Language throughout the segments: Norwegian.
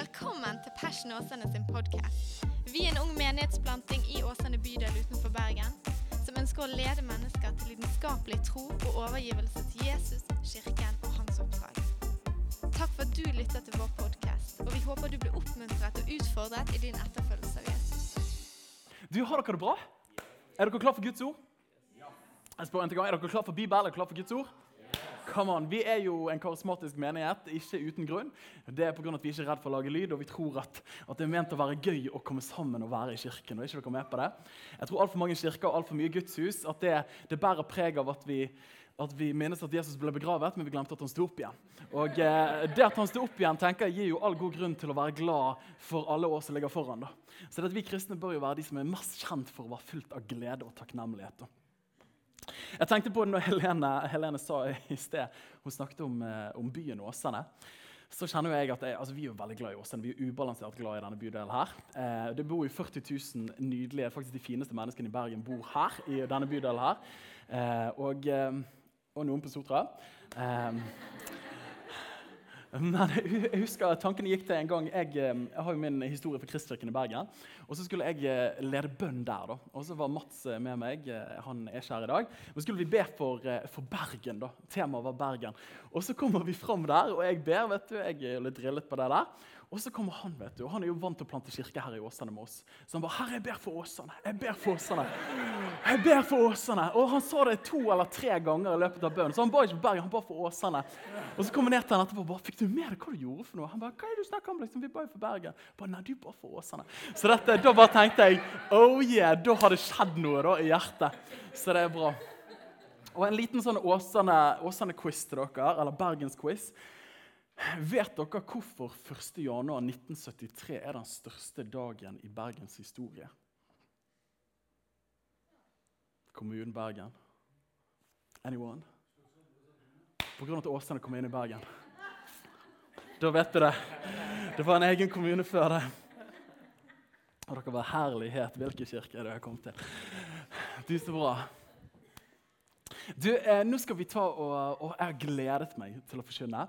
Velkommen til Passion Åsane sin podkast. Vi er en ung menighetsplanting i Åsane bydel utenfor Bergen som ønsker å lede mennesker til lidenskapelig tro og overgivelse til Jesus, kirken og hans oppdrag. Takk for at du lytter til vår podkast, og vi håper du blir oppmuntret og utfordret i din etterfølgelse av Jesus. Du, Har dere det bra? Er dere klar for Guds ord? Jeg spør en gang, Er dere klar for Bibelen? Er dere klar for Guds ord? Come on, Vi er jo en karismatisk menighet, ikke uten grunn. Det er på grunn av at Vi ikke er redd for å lage lyd, og vi tror at, at, det er ment å være gøy å komme sammen og være i kirken. og er ikke dere med på det? Jeg tror altfor mange kirker og altfor mye gudshus at det, det bærer preg av at vi, at vi minnes at Jesus ble begravet, men vi glemte at han sto opp igjen. Og eh, Det at han sto opp igjen, tenker jeg gir jo all god grunn til å være glad for alle år som ligger foran. da. Så det at Vi kristne bør jo være de som er mest kjent for å være fullt av glede og takknemlighet. da. Jeg tenkte på det når Helene, Helene sa i sted Hun snakket om, eh, om byen Åsane. Så kjenner jeg at jeg, altså Vi er jo veldig glad i Åsane. Vi er ubalansert glad i denne bydelen. her. Eh, det bor jo 40 000 nydelige, faktisk de fineste menneskene i Bergen bor her. i denne bydelen her. Eh, og, eh, og, noen på Sotra. Eh, men jeg husker Tankene gikk til en gang jeg, eh, jeg har jo min historie for Kristkirken i Bergen. Og Så skulle jeg eh, lede bønn der. da. Og Så var Mats eh, med meg. Han er ikke her i dag. Men så skulle vi be for, for Bergen. da. Temaet var Bergen. Og Så kommer vi fram der, og jeg ber. vet du, Jeg er litt drillet på det der. Og så kommer han, vet du, og han er jo vant til å plante kirke her i Åsane med oss. Så han bare 'Herre, jeg ber for Åsane. Jeg ber for Åsane.' Jeg ber for Åsane. Og han sa det to eller tre ganger i løpet av bønnen. Så han ba ikke på Bergen, han ba for Åsane. Og så kom jeg ned til han etterpå og bare 'Fikk du med deg hva du gjorde for noe?' Han bare 'Hva er det du snakker om?' liksom, Vi ba jo for Bergen. Bare, Nei, du ba for Åsane. Så dette, da bare tenkte jeg 'Oh yeah', da har det skjedd noe da i hjertet. Så det er bra. Og en liten sånn Åsane-quiz Åsane til dere, eller Bergens-quiz. Vet dere hvorfor 1.1.1973 er den største dagen i Bergens historie? Kommunen Bergen. Anyone? På grunn av at Åsane kom inn i Bergen. Da vet du det. Det var en egen kommune før det. Og dere var herlighet. Hvilken kirke er det jeg kommet til? Du, så bra. Du, eh, Nå skal vi ta og, og Jeg har gledet meg til å forkynne.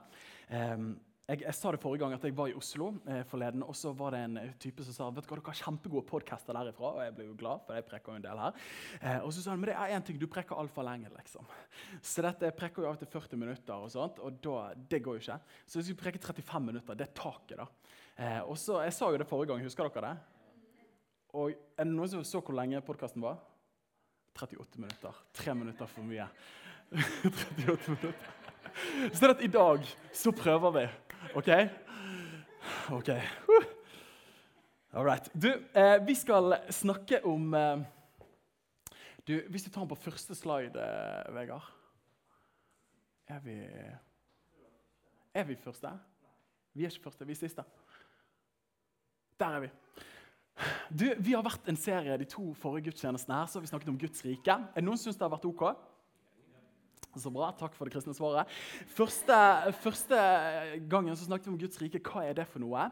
Um, jeg, jeg, sa det forrige gang at jeg var i Oslo eh, forleden, og så var det en type som sa vet du hva, dere har kjempegode podcaster derifra. Og jeg ble jo glad, for jeg preker jo en del her. Eh, og så sa han men det er én ting, du preker altfor lenge. liksom. Så dette jeg preker jo av til 40 minutter, og sånt, og da, det går jo ikke. Så hvis vi preke 35 minutter, det er taket. da. Eh, og så, Jeg sa jo det forrige gang, husker dere det? Og Er det noen som så hvor lenge podkasten var? 38 minutter. Tre minutter for mye. 38 minutter. Så at i dag så prøver vi. OK? OK. All right. Du, eh, vi skal snakke om eh, du, Hvis du tar den på første slide, eh, Vegard Er vi Er vi første? Vi er ikke første, vi er siste. Der er vi. Du, Vi har vært en serie de to forrige gudstjenestene her, så har vi snakket om Guds rike. Er det noen som syns det har vært ok? Så bra. Takk for det kristne svaret. Første, første gangen så snakket vi om Guds rike. Hva er det for noe?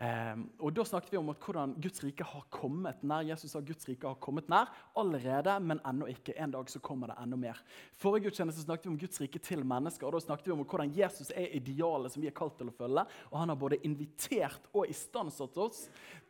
Um, og Da snakket vi om hvordan Guds rike har kommet nær. Jesus sa Guds rike har kommet nær allerede, men ennå ikke. En dag så kommer det enda mer. Forrige gudstjeneste snakket vi om Guds rike til mennesker. og Da snakket vi om hvordan Jesus er idealet som vi er kalt til å følge. Og han har både invitert og istandsatt oss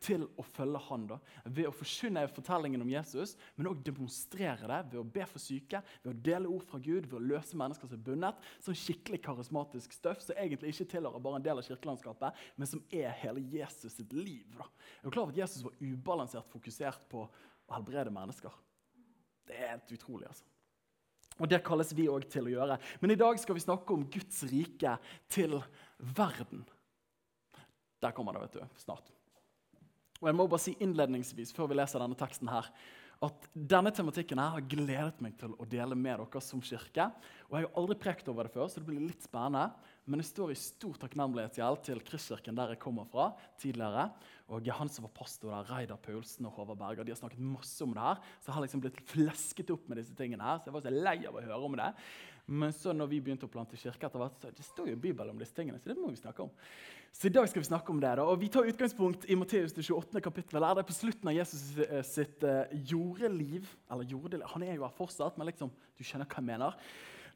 til å følge han da. Ved å forkynne fortellingen om Jesus, men òg demonstrere det ved å be for syke, ved å dele ord fra Gud, ved å løse mennesker som er bundet. Sånn skikkelig karismatisk støff som egentlig ikke tilhører bare en del av kirkelandskapet, men som er hele Jesus Jesus sitt liv. Da. Er du klar over at Jesus var ubalansert fokusert på å helbrede mennesker? Det er helt utrolig. altså. Og Det kalles vi òg til å gjøre. Men i dag skal vi snakke om Guds rike til verden. Der kommer det, vet du, snart. Og jeg må bare si innledningsvis, før vi leser denne teksten her, at denne tematikken her har gledet meg til å dele med dere som kirke. Og Jeg har aldri prekt over det før, så det blir litt spennende. Men jeg står i stor takknemlighetsgjeld til Kristkirken der jeg kommer fra tidligere. Og han som var pastor der, Reidar Paulsen og Håvard Berger, de har snakket masse om det her. Så jeg har liksom blitt flesket opp med disse tingene her, så jeg var så lei av å høre om det. Men så når vi begynte å plante kirke, etter hvert, så det står jo Bibelen om disse tingene. Så det må vi snakke om. Så i dag skal vi snakke om det. da. Og Vi tar utgangspunkt i Matteus 28. kapittel. Der det er på slutten av Jesus eh, sitt uh, jordeliv. Eller jordeliv, Han er jo her fortsatt, men liksom, du skjønner hva jeg mener.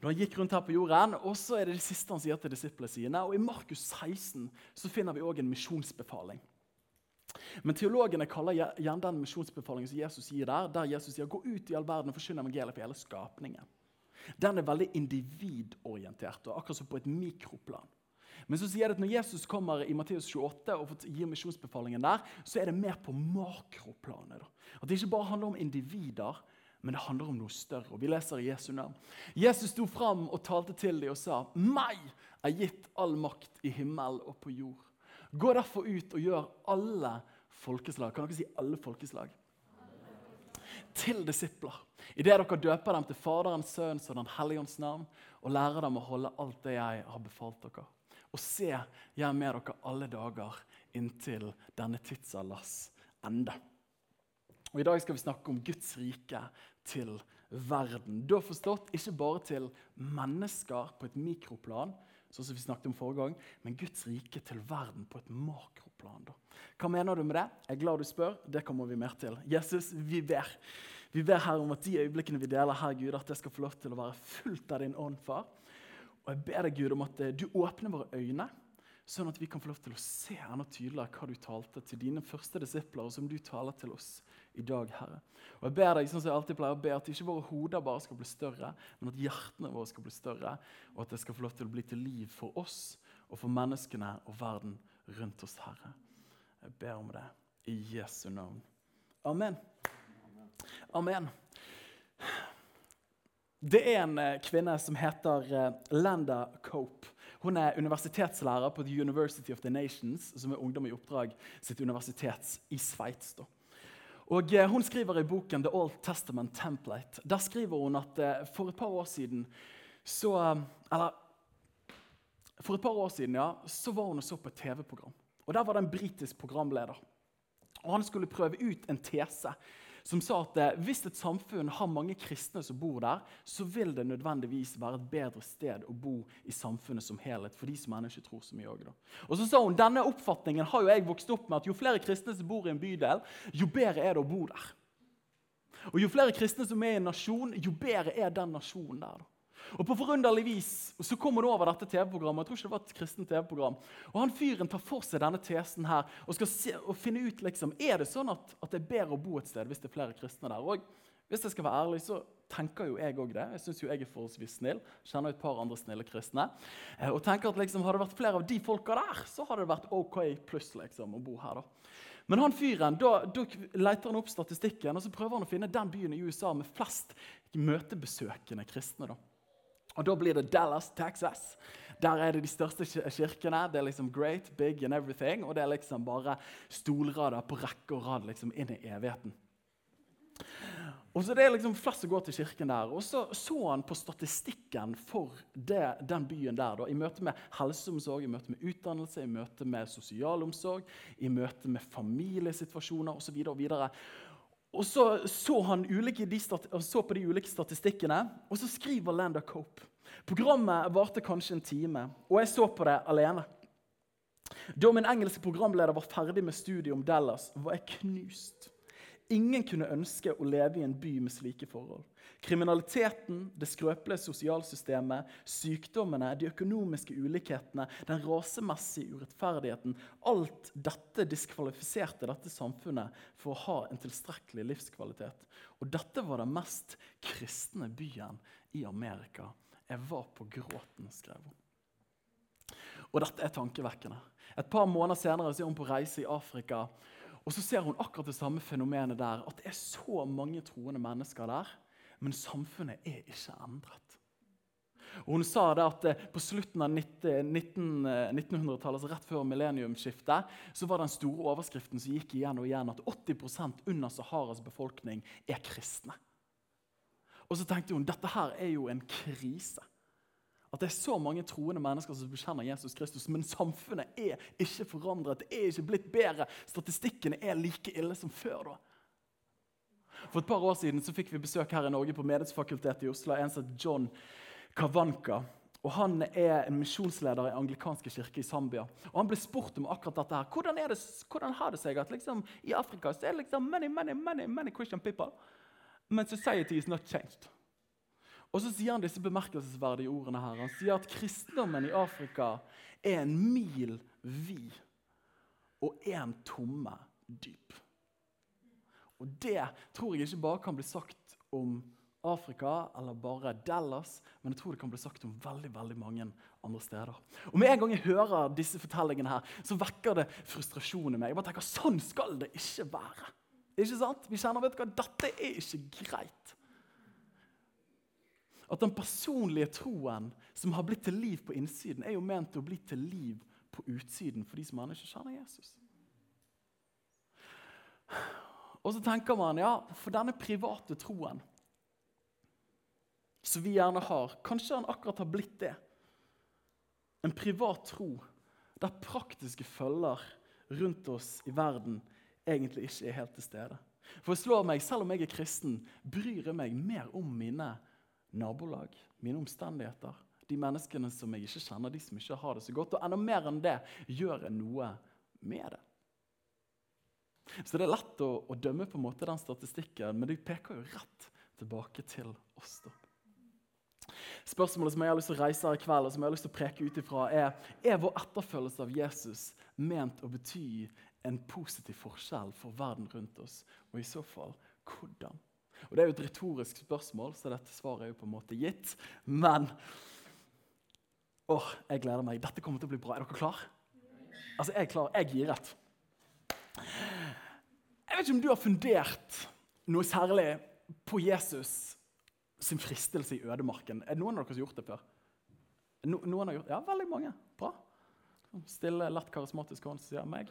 Da han gikk rundt her på jorden. Og så er det det siste han sier til disiplene sine. Og I Markus 16 så finner vi òg en misjonsbefaling. Men Teologene kaller gjerne den misjonsbefalingen som Jesus gir der, der Jesus sier gå ut i all verden og forkynne evangeliet for hele skapningen. Den er veldig individorientert, og akkurat som på et mikroplan. Men så sier det at når Jesus kommer i Matteus 28 og gir misjonsbefalingen der, så er det mer på makroplanet. At det ikke bare handler om individer, men det handler om noe større. Og Vi leser i Jesu navn. Jesus sto fram og talte til dem og sa, 'Meg er gitt all makt i himmel og på jord.' Gå derfor ut og gjør alle folkeslag. Kan dere si alle folkeslag? Til disipler. Idet dere døper dem til Faderens, Sønns og Den hellige ånds navn, og lærer dem å holde alt det jeg har befalt dere. Og se, jeg er med dere alle dager inntil denne tidsalders ende. Og I dag skal vi snakke om Guds rike til verden. Har forstått ikke bare til mennesker på et mikroplan, sånn som vi snakket om forrige gang, men Guds rike til verden på et makroplan. Da. Hva mener du med det? Jeg er glad du spør. Det kommer vi mer til. Jesus, vi ber. Vi ber her om at de øyeblikkene vi deler her, Gud, at det skal få lov til å være fullt av din ånd, far. Og jeg ber deg, Gud, om at eh, du åpner våre øyne, sånn at vi kan få lov til å se enda tydeligere hva du talte til dine første disipler, og som du taler til oss i dag, Herre. Og jeg ber deg, sånn som jeg alltid pleier å be, at ikke våre hoder bare skal bli større, men at hjertene våre skal bli større, og at det skal få lov til å bli til liv for oss og for menneskene og verden rundt oss, Herre. Jeg ber om det i Jesu navn. Amen. Amen. Det er en eh, kvinne som heter eh, Landa Cope. Hun er universitetslærer på The University of the Nations, som er Ungdom i oppdrag sitt universitet i Sveits. Og eh, Hun skriver i boken The Old Testament Template Der skriver hun at for et par år siden så Eller for et par år siden ja, så var hun og så på et TV-program. Og Der var det en britisk programleder. Og Han skulle prøve ut en tese som sa at eh, hvis et samfunn har mange kristne som bor der, så vil det nødvendigvis være et bedre sted å bo i samfunnet som helhet. for de som ennå ikke tror så mye også, Og så sa hun, Denne oppfatningen har jo jeg vokst opp med at jo flere kristne som bor i en bydel, jo bedre er det å bo der. Og Jo flere kristne som er i en nasjon, jo bedre er den nasjonen der. da. Og På forunderlig vis så kom hun over dette TV-programmet. jeg tror ikke det var et kristent TV-program. Og han Fyren tar for seg denne tesen her og skal se, og finne ut liksom, er det sånn at, at, det er bedre å bo et sted hvis det er flere kristne der. Og hvis jeg skal være ærlig, så tenker jo jeg òg det. Jeg syns jeg er forholdsvis snill. Kjenner et par andre snille kristne. Eh, og tenker at liksom, Hadde det vært flere av de folka der, så hadde det vært OK pluss liksom, å bo her. da. Men han fyren, da, da leter han opp statistikken og så prøver han å finne den byen i USA med flest møtebesøkende kristne. da. Og Da blir det Dallas, Texas. Der er det de største kirkene. Det er liksom great, big and everything. Og det er liksom bare stolrader på rekke og rad liksom inn i evigheten. Og så Det er liksom flest som går til kirken der. Og så så han på statistikken for det, den byen der. Da, I møte med helseomsorg, i møte med utdannelse, i møte med sosialomsorg, i møte med familiesituasjoner osv. Og, så og så så han ulike, så på de ulike statistikkene, og så skriver Landa Cope. Programmet varte kanskje en time, og jeg så på det alene. Da min engelske programleder var ferdig med studiet om Dallas, var jeg knust. Ingen kunne ønske å leve i en by med slike forhold. Kriminaliteten, det skrøpelige sosialsystemet, sykdommene, de økonomiske ulikhetene, den rasemessige urettferdigheten Alt dette diskvalifiserte dette samfunnet for å ha en tilstrekkelig livskvalitet. Og dette var den mest kristne byen i Amerika. Jeg var på gråten, skrev hun. Og dette er tankevekkende. Et par måneder senere er hun på reise i Afrika og så ser hun akkurat det samme fenomenet der. At det er så mange troende mennesker der, men samfunnet er ikke endret. Og hun sa det at eh, På slutten av 1900-tallet, eh, altså rett før millenniumsskiftet, så var den store overskriften som gikk igjen og igjen, at 80% under Saharas befolkning er kristne. Og så tenkte hun dette her er jo en krise. At det er så mange troende mennesker som bekjenner Jesus Kristus, men samfunnet er ikke forandret. Det er ikke blitt bedre. Statistikkene er like ille som før. da. For et par år siden så fikk vi besøk her i Norge på Menighetsfakultetet i Oslo. En som heter John Kavanka. Og Han er en misjonsleder i anglikanske kirke i Zambia. Og Han ble spurt om akkurat dette. her. Hvordan, det, hvordan har det seg at liksom, i Afrika så er det liksom many, many, many, many Christian people, men society is not changed? Og så sier han disse bemerkelsesverdige ordene her. Han sier at kristendommen i Afrika er en mil vid og én tomme dyp. Og det tror jeg ikke bare kan bli sagt om Afrika eller bare Dallas, men jeg tror det kan bli sagt om veldig veldig mange andre steder. Og Med en gang jeg hører disse fortellingene, her, så vekker det frustrasjon i meg. Jeg bare tenker, Sånn skal det ikke være. Ikke sant? Vi kjenner, vet du hva, Dette er ikke greit. At den personlige troen som har blitt til liv på innsiden, er jo ment å bli til liv på utsiden for de som ennå ikke kjenner Jesus. Og så tenker man ja, for denne private troen som vi gjerne har, kanskje han akkurat har blitt det. En privat tro der praktiske følger rundt oss i verden egentlig ikke er helt til stede. For jeg slår meg, Selv om jeg er kristen, bryr jeg meg mer om mine nabolag, mine omstendigheter, de menneskene som jeg ikke kjenner, de som ikke har det så godt. Og enda mer enn det gjør jeg noe med det. Så det er lett å, å dømme på en måte den statistikken, men det peker jo rett tilbake til oss. da. Spørsmålet som jeg har lyst til å reise her i kveld, og som jeg har lyst til å preke ut ifra, er er vår etterfølgelse av Jesus ment å bety en positiv forskjell for verden rundt oss, og i så fall hvordan? Og Det er jo et retorisk spørsmål, så dette svaret er jo på en måte gitt. Men åh, jeg gleder meg. Dette kommer til å bli bra. Er dere klar? Altså, Jeg er klar. Jeg gir rett. Jeg vet ikke om du har fundert noe særlig på Jesus sin fristelse i ødemarken. Er det noen av dere som har gjort det før? No, noen har gjort, Ja, veldig mange. Bra. Stille, lett, karismatisk hånd, sier meg.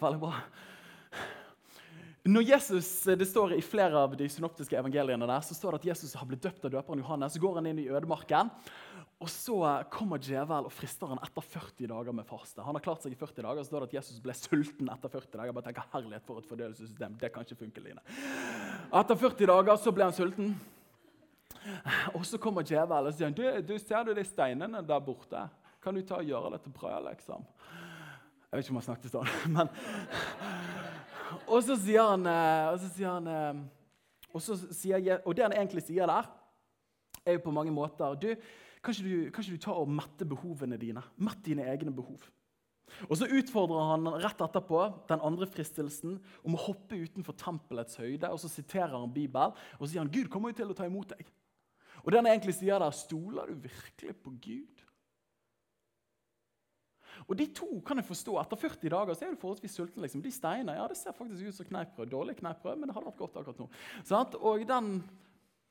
Veldig bra. Når Jesus, Det står I flere av de synoptiske evangeliene der, så står det at Jesus har blitt døpt av døperen Johannes. Så går han inn i ødemarken, og så kommer djevel og frister han etter 40 dager med faste. Han har klart seg i 40 dager, så står det at Jesus ble sulten etter 40 dager. Jeg bare tenker, herlighet for et fordøyelsessystem. Det kan ikke funke, Line. Etter 40 dager så ble han sulten. Og så kommer djevelen og sier du, du ser du de steinene der borte. Kan du ta og gjøre det til brød, liksom? Jeg vet ikke om han snakket sånn, men Og så sier han, eh, og så sier han eh, og, så sier og det han egentlig sier der, er jo på mange måter du, kan, ikke du, kan ikke du ta og mette behovene dine? Mett dine egne behov. Og Så utfordrer han rett etterpå den andre fristelsen om å hoppe utenfor tempelets høyde. og Så siterer han Bibelen og så sier han, Gud kommer jo til å ta imot deg. Og det han egentlig sier der, Stoler du virkelig på Gud? Og De to kan jeg forstå. Etter 40 dager så er du forholdsvis sulten. liksom. De steinene ja, det ser faktisk ut som kneippbrød. Dårlig kneippbrød, men det hadde vært godt akkurat nå. Sånn? Og den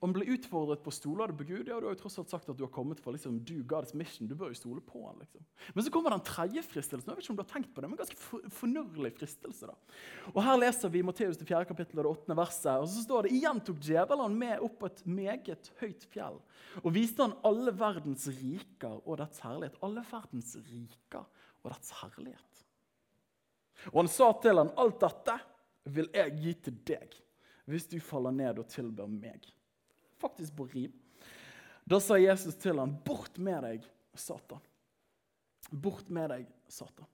om ble utfordret på stoler du på Gud, ja, du har jo tross alt sagt at du har kommet for liksom, do God's mission. Du bør jo stole på han, liksom. Men så kommer den tredje fristelsen. Jeg vet ikke om du har tenkt på det, men ganske for, fornørlig fristelse. da. Og Her leser vi Matteus 4. kapittel og det 8. verset. og så står det, Igjen tok djevelen med opp på et meget høyt fjell og viste han alle verdens riker og dets herlighet. Alle verdens riker og dets herlighet. Og han sa til han, alt dette vil jeg gi til deg hvis du faller ned og tilber meg. Faktisk på rim. Da sa Jesus til ham, bort med deg, Satan. Bort med deg, Satan.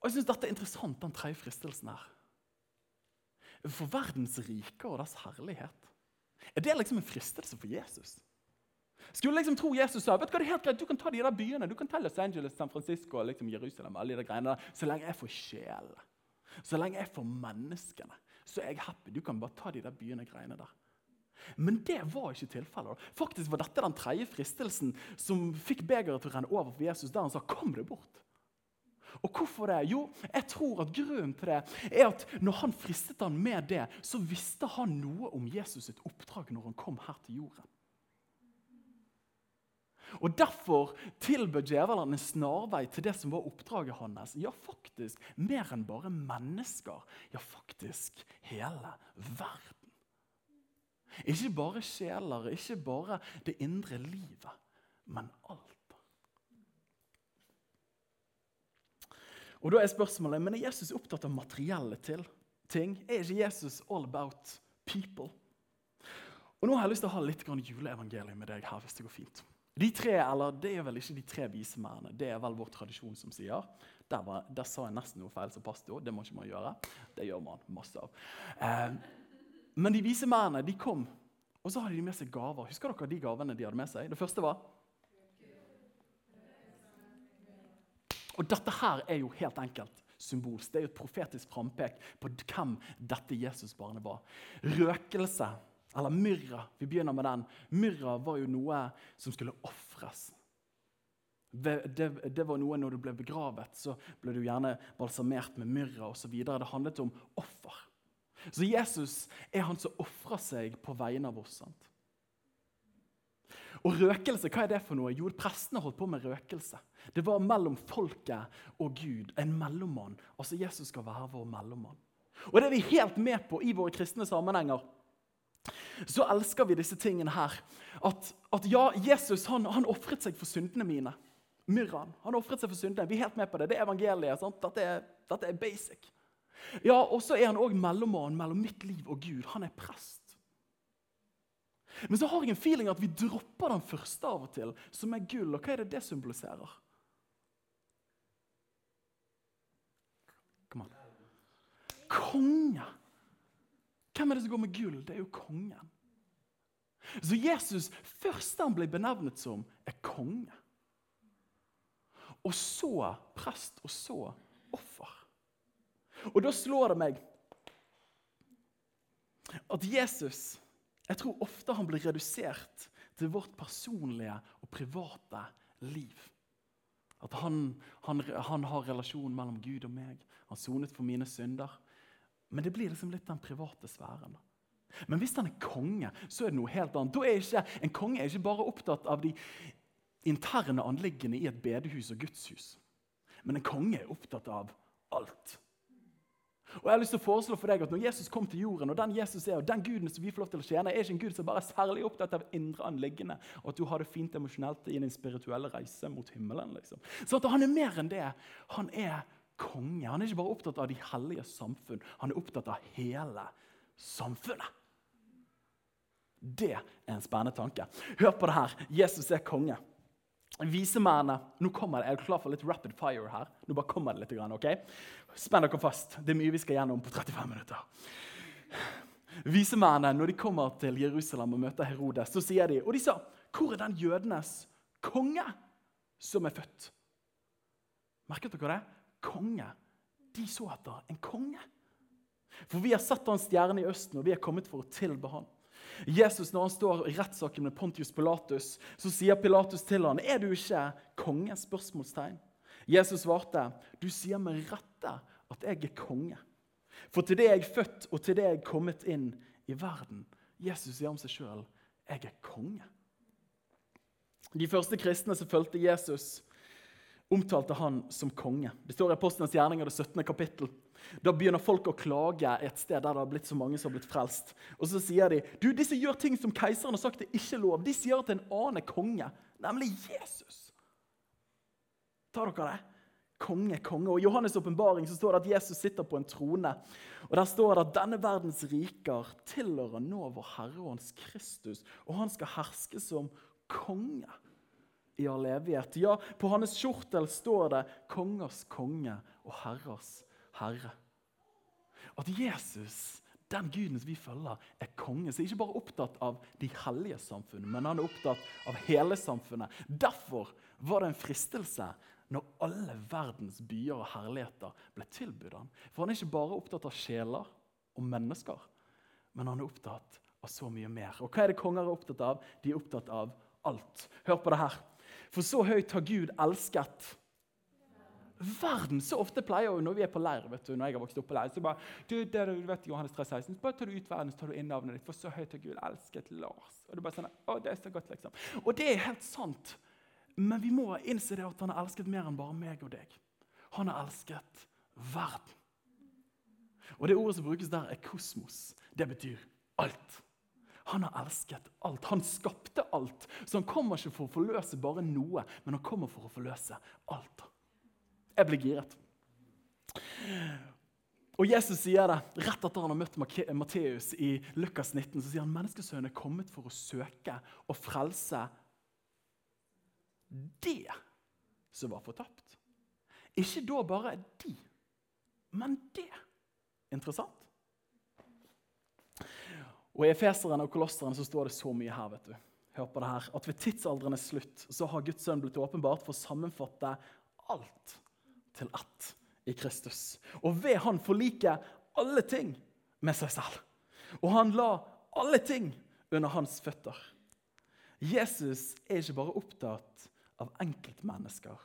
Og jeg synes Dette er interessant, den tredje fristelsen her. For verdens rike og dess herlighet. Er det liksom en fristelse for Jesus? Skulle liksom tro Jesus sa vet du hva, det er helt greit, du kan ta de der byene. Du kan ta Los Angeles, San Francisco liksom Jerusalem. alle de greiene der, Så lenge jeg får sjelen, så lenge jeg får menneskene, så er jeg happy. Du kan bare ta de der byene greiene der. Men det var ikke tilfellet. Faktisk var dette den tredje fristelsen som fikk begeret til å renne over for Jesus, der han sa 'kom deg bort'. Og hvorfor det? Jo, jeg tror at grunnen til det er at når han fristet han med det, så visste han noe om Jesus sitt oppdrag når han kom her til jorden. Og Derfor tilbød djevelen en snarvei til det som var oppdraget hans. Ja, faktisk mer enn bare mennesker. Ja, faktisk hele verden. Ikke bare sjeler, ikke bare det indre livet, men alt. Og Da er spørsmålet men er Jesus opptatt av materielle ting. Er ikke Jesus all about people? Og Nå har jeg lyst til å ha litt juleevangelium med deg her. hvis det går fint. De tre, eller Det er vel ikke de tre vise mennene, det er vel vår tradisjon som sier. Der, var, der sa jeg nesten noe feil som pastor. Det må ikke man gjøre. Det gjør man masse av. Eh, men de vise mennene de kom Og så hadde de med seg gaver. Husker dere de gavene de hadde med seg? Det første var Og dette her er jo helt enkelt symbolsk. Det er jo et profetisk frampek på hvem dette Jesusbarnet var. Røkelse, eller myrra, vi begynner med den. Myrra var jo noe som skulle ofres. Det, det, var noe Når du ble begravet, så ble du gjerne balsamert med myrra osv. Det handlet om offer. Så Jesus er han som ofrer seg på vegne av oss. sant? Og røkelse, hva er det for noe? Jo, prestene holdt på med røkelse. Det var mellom folket og Gud. En mellommann. Altså Jesus skal være vår mellommann. Og det er vi helt med på i våre kristne sammenhenger. Så elsker vi disse tingene her. At, at ja, Jesus han, han ofret seg for syndene mine. Myrran. Han ofret seg for syndene. Vi er helt med på det. Det er evangeliet. sant? Dette er, dette er basic. Ja, Og så er han òg mellommannen mellom mitt liv og Gud. Han er prest. Men så har jeg en feeling at vi dropper den første av og til, som er gull. Og hva er det det symboliserer? Kom an. Konge! Hvem er det som går med gull? Det er jo kongen. Så Jesus, først han ble benevnet som, er konge. Og så prest, og så offer. Og da slår det meg at Jesus jeg tror ofte han blir redusert til vårt personlige og private liv. At han, han, han har relasjon mellom Gud og meg. Han sonet for mine synder. Men det blir liksom litt den private sfæren. Men hvis han er konge, så er det noe helt annet. Er ikke, En konge er ikke bare opptatt av de interne anliggende i et bedehus og gudshus. Men en konge er opptatt av alt. Og jeg har lyst til å foreslå for deg at Når Jesus kom til jorden, og den Jesus er, og den guden som vi får lov til å tjene, er ikke en gud som bare er særlig opptatt av indre anliggende, og at du har det fint emosjonelt i din spirituelle reise mot himmelen. liksom. Så Han er mer enn det. Han er konge. Han er ikke bare opptatt av de hellige samfunn, han er opptatt av hele samfunnet. Det er en spennende tanke. Hør på det her. Jesus er konge. Visemennene Nå kommer det, Jeg er klar for litt rapid fire her. Nå bare kommer det litt, ok? Spenn dere fast. Det er mye vi skal gjennom på 35 minutter. Visemennene, når de kommer til Jerusalem og møter Herodes, så sier de Og de sa, 'Hvor er den jødenes konge som er født?' Merket dere det? Konge. De så etter en konge. For vi har sett hans stjerne i Østen, og vi er kommet for å tilbe han. Jesus, Når han står i rettssaken med Pontius Pilatus, så sier Pilatus til han, 'Er du ikke konge?' spørsmålstegn. Jesus svarte, 'Du sier med rette at jeg er konge.' For til det jeg er født, og til det jeg er kommet inn i verden. Jesus sier om seg sjøl, 'Jeg er konge'. De første kristne som fulgte Jesus, omtalte han som konge. Det står i Apostlenes gjerninger, det 17. kapittel. Da begynner folk å klage et sted der det har blitt så mange som har blitt frelst. Og så sier de du, de som gjør ting som keiseren har sagt er ikke lov. De sier at en annen er konge, nemlig Jesus. Tar dere det? Konge, konge. Og I Johannes' åpenbaring står det at Jesus sitter på en trone. Og Der står det at denne verdens riker tilhører nå vår Herre og Hans Kristus, og han skal herske som konge i all evighet. Ja, på hans skjortel står det 'Kongers konge og herrers herre'. At Jesus, den guden som vi følger, er konge. Så er ikke bare opptatt av de hellige samfunnene, men han er opptatt av hele samfunnet. Derfor var det en fristelse når alle verdens byer og herligheter ble tilbudt ham. For han er ikke bare opptatt av sjeler og mennesker, men han er opptatt av så mye mer. Og hva er det konger er opptatt av? De er opptatt av alt. Hør på det her. For så høyt har Gud elsket verden. Så ofte pleier jo når vi er på leir vet du, når jeg har vokst opp på leir, så bare du, det, du vet Johannes 3, 16, bare tar du ut verden, så tar du inn navnet ditt. For så høyt har Gud elsket Lars. Og er bare sånn, å, det er så godt, liksom. Og det er helt sant. Men vi må innse det at han har elsket mer enn bare meg og deg. Han har elsket verden. Og det ordet som brukes der, er kosmos. Det betyr alt. Han har elsket alt. Han skapte alt. Så han kommer ikke for å forløse bare noe, men han kommer for å forløse alt. Jeg blir giret. Og Jesus sier det rett etter han har møtt Matteus i Lukas 19. så sier han menneskesønnen er kommet for å søke og frelse det som var fortapt. Ikke da bare de, men det. Interessant. Og I Efeseren og Kolosseren så står det så mye her. vet du. Hør på det her. At ved tidsaldrenes slutt så har Guds sønn blitt åpenbart for å sammenfatte alt til ett i Kristus. Og ved han forlike alle ting med seg selv. Og han la alle ting under hans føtter. Jesus er ikke bare opptatt av enkeltmennesker,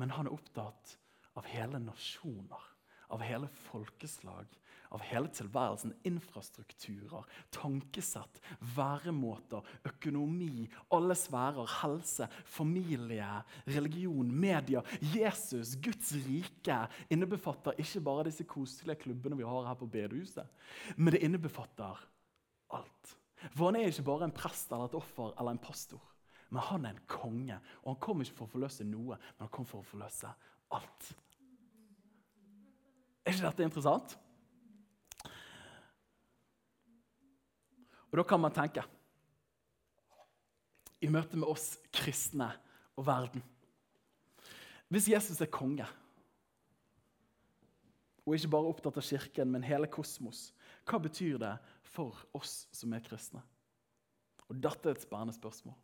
men han er opptatt av hele nasjoner, av hele folkeslag, av hele tilværelsen. Infrastrukturer, tankesett, væremåter, økonomi, alle sfærer, helse, familie, religion, media. Jesus, Guds rike, innebefatter ikke bare disse koselige klubbene vi har her på bedehuset, men det innebefatter alt. For han er ikke bare en prest eller et offer eller en pastor. Men han er en konge, og han kom ikke for å forløse noe, men han kom for å forløse alt. Er ikke dette interessant? Og Da kan man tenke i møte med oss kristne og verden Hvis Jesus er konge, og ikke bare opptatt av kirken, men hele kosmos, hva betyr det for oss som er kristne? Og Dette er et spennende spørsmål,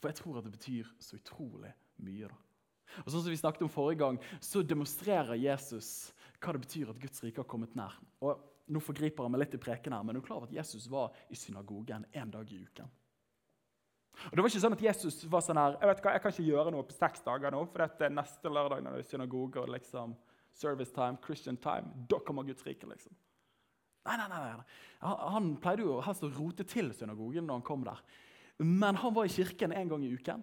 for jeg tror at det betyr så utrolig mye. da. Og sånn som vi snakket om forrige gang, så demonstrerer Jesus hva det betyr at Guds rike har kommet nær. Og nå forgriper han meg litt i preken her, men du er klar over at Jesus var i synagogen en dag i uken. Og det var ikke sånn at Jesus var sånn her Jeg vet hva, jeg kan ikke gjøre noe på seks dager nå, for dette er neste lørdag når det er synagoge og liksom service time, Christian time. Da kommer Guds rike, liksom. Nei, nei, nei. nei. Han, han pleide jo helst å rote til synagogen når han kom der. Men han var i kirken en gang i uken.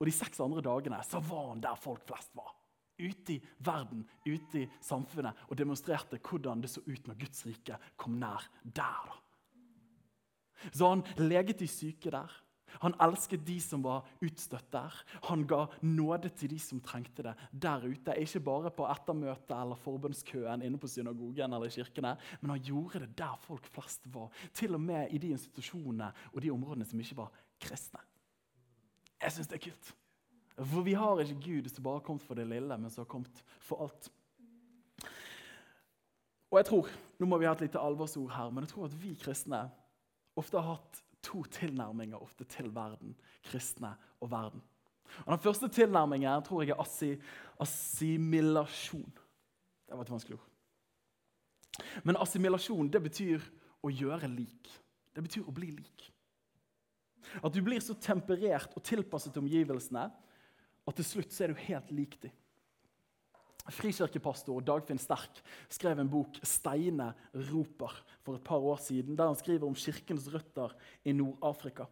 Og de seks andre dagene så var han der folk flest var ute i verden, ute i samfunnet, og demonstrerte hvordan det så ut når Guds rike kom nær der. da. Så han leget de syke der. Han elsket de som var utstøtt der. Han ga nåde til de som trengte det der ute. Ikke bare på ettermøtet eller forbønnskøen inne på synagogen eller kirkene, men han gjorde det der folk flest var. Til og med i de institusjonene og de områdene som ikke var kristne. Jeg syns det er kult. For vi har ikke Gud som bare har kommet for det lille, men som har kommet for alt. Og jeg tror, Nå må vi ha et lite alvorsord her, men jeg tror at vi kristne ofte har hatt to tilnærminger ofte til verden. Kristne og verden. Og Den første tilnærmingen tror jeg er assi, assimilasjon. Det var et vanskelig ord. Men assimilasjon det betyr å gjøre lik. Det betyr å bli lik. At du blir så temperert og tilpasset til omgivelsene at til slutt så er du helt lik dem. Frikirkepastor Dagfinn Sterk skrev en bok 'Steine roper' for et par år siden, der han skriver om kirkens røtter i Nord-Afrika.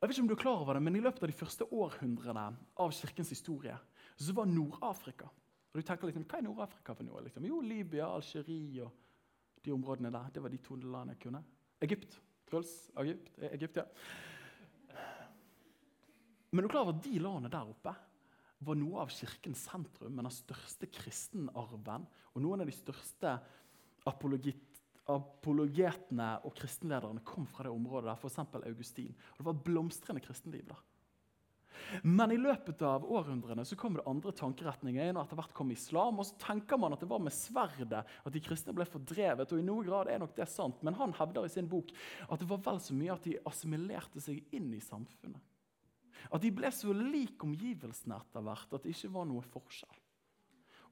Jeg vet ikke om du er klar over det, men I løpet av de første århundrene av kirkens historie så var Nord-Afrika og du tenker liksom, Hva er Nord-Afrika for noe? Liksom? Jo, Libya, Algerie og de områdene der. Det var de to landene jeg kunne. Egypt. Truls? Egypt, Egypt ja. Men du klarer at de landene der oppe var noe av kirkens sentrum, men den største kristenarven og noen av de største apologetene og kristenlederne kom fra det området der, f.eks. Augustin. Og Det var et blomstrende kristenliv der. Men i løpet av århundrene så kom det andre tankeretninger. og etter hvert kom islam, og så tenker man at det var med sverdet at de kristne ble fordrevet. og i noen grad er nok det sant, Men han hevder i sin bok at det var vel så mye at de assimilerte seg inn i samfunnet. At de ble så like omgivelsene etter hvert at det ikke var noe forskjell.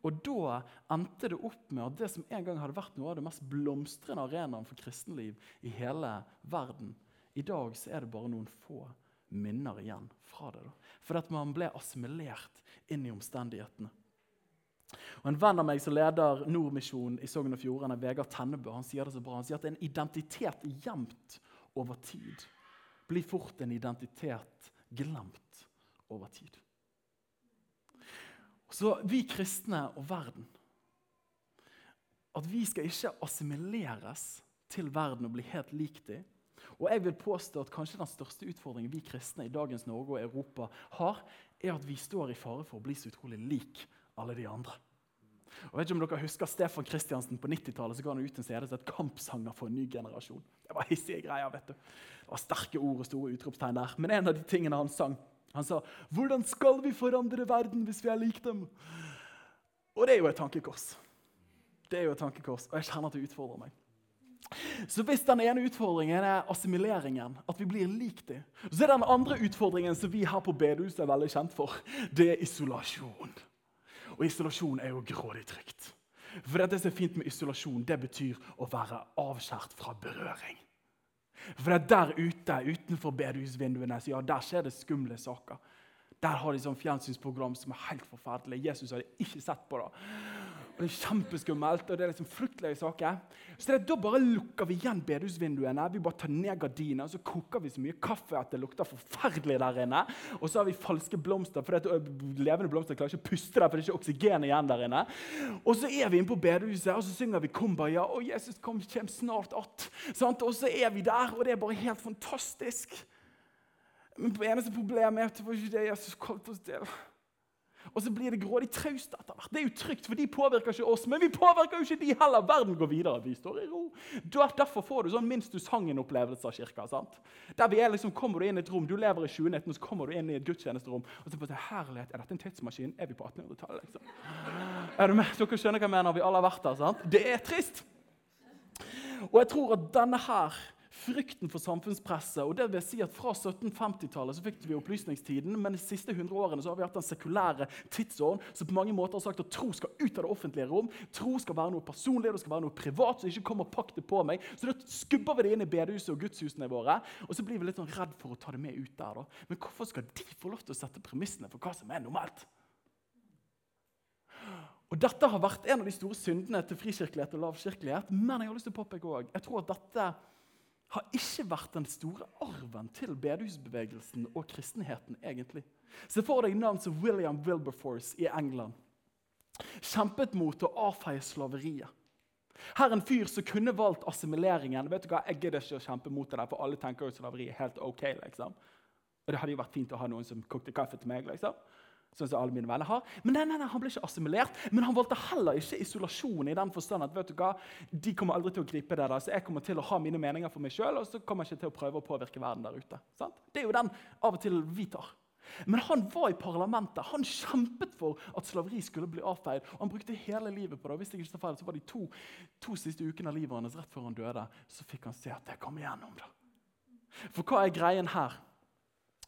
Og Da endte det opp med at det som en gang hadde vært noe av det mest blomstrende arenaen for kristenliv i hele verden, i dag så er det bare noen få minner igjen fra det. da. Fordi at man ble assimilert inn i omstendighetene. Og En venn av meg som leder Nordmisjonen i Sogn og Fjordane, Vegard Tennebø, han sier det så bra. Han sier at en identitet gjemt over tid blir fort en identitet glemt over tid. Så vi kristne og verden At vi skal ikke assimileres til verden og bli helt lik dem. Og jeg vil påstå at kanskje Den største utfordringen vi kristne i dagens Norge og Europa har, er at vi står i fare for å bli så utrolig lik alle de andre. Og vet ikke om dere husker Stefan Kristiansen På 90-tallet ga han ut en CD som het 'Kampsanger for en ny generasjon'. Det var hissige greier. vet du. Det var Sterke ord og store utropstegn der. Men en av de tingene han sang, han sa 'Hvordan skal vi forandre verden hvis vi er lik dem?' Og det er jo et tankekors. Det er jo et tankekors, Og jeg kjenner at det utfordrer meg. Så hvis den ene utfordringen er assimileringen, at vi blir lik dem, så er den andre utfordringen som vi her på bedehuset er veldig kjent for, det er isolasjon. Og isolasjon er jo grådig trygt. For det som er fint med isolasjon, det betyr å være avskjært fra berøring. For det er der ute, utenfor bedehusvinduene, ja, der skjer det skumle saker. Der har de sånn fjernsynsprogram som er helt forferdelig. Jesus hadde ikke sett på det. Og det er kjempeskummelt, og det er liksom fryktelige saker. Så det, Da bare lukker vi igjen bedehusvinduene, vi bare tar ned gardiner, så koker vi så mye kaffe at det lukter forferdelig der inne. Og så har vi falske blomster, for det, levende blomster klarer ikke å puste der, for det er ikke oksygen igjen der inne. Og så er vi inne på bedehuset, og så synger vi 'Kumbaya', og 'Jesus kom, kjem snart att'. Og så er vi der, og det er bare helt fantastisk. Men det eneste problemet er at det var ikke det Jesus kalte oss til. Og så blir det grådig traust etter hvert. Det er jo trygt, for de påvirker ikke oss. Men vi påvirker jo ikke de heller. Verden går videre. Vi står i ro. Derfor får du sånn minst du sang en opplevelse av kirka. sant? Der vi er liksom, Kommer du inn i et rom, du lever i 2019, så kommer du inn i et gudstjenesterom, og så du herlighet, er dette en tidsmaskin? Er vi på 1800-tallet? liksom? Er du med? Dere skjønner hva jeg mener? Vi alle har vært der. sant? Det er trist. Og jeg tror at denne her frykten for samfunnspresset. og det vil si at Fra 1750-tallet så fikk vi opplysningstiden, men de siste 100 årene så har vi hatt den sekulære tidsåren som på mange måter har sagt at tro skal ut av det offentlige rom. Tro skal være noe personlig det skal være noe privat. så ikke kommer pakk det på meg. Så da skubber vi det inn i bedehuset og gudshusene våre. Og så blir vi litt sånn redd for å ta det med ut der. da. Men hvorfor skal de få lov til å sette premissene for hva som er normalt? Og Dette har vært en av de store syndene til frikirkelighet og lavkirkelighet. Men jeg har lyst til å påpeke også, jeg tror at dette har ikke vært den store arven til bedehusbevegelsen og kristenheten. egentlig. Se for deg navn som William Wilberforce i England. Kjempet mot å avfeie slaveriet. Her er en fyr som kunne valgt assimileringen. vet du hva, Jeg gidder ikke å kjempe mot det, der, for alle tenker jo slaveri er helt ok. liksom. Og Det hadde jo vært fint å ha noen som kokte kaffe til meg. liksom sånn som alle mine venner har. Men nei, nei, nei, han ble ikke assimilert. Men han valgte heller ikke isolasjon i den forstand at vet du hva, de kommer aldri til å gripe det. der, så Jeg kommer til å ha mine meninger for meg sjøl, og så kommer jeg ikke til å prøve å påvirke verden der ute. Sant? Det er jo den av og til vi tar. Men han var i parlamentet. Han kjempet for at slaveri skulle bli avfeid. Han brukte hele livet på det. og hvis jeg ikke tar feil, så var De to, to siste ukene av livet hans rett før han døde, så fikk han se at det kom igjennom. det. For hva er greien her?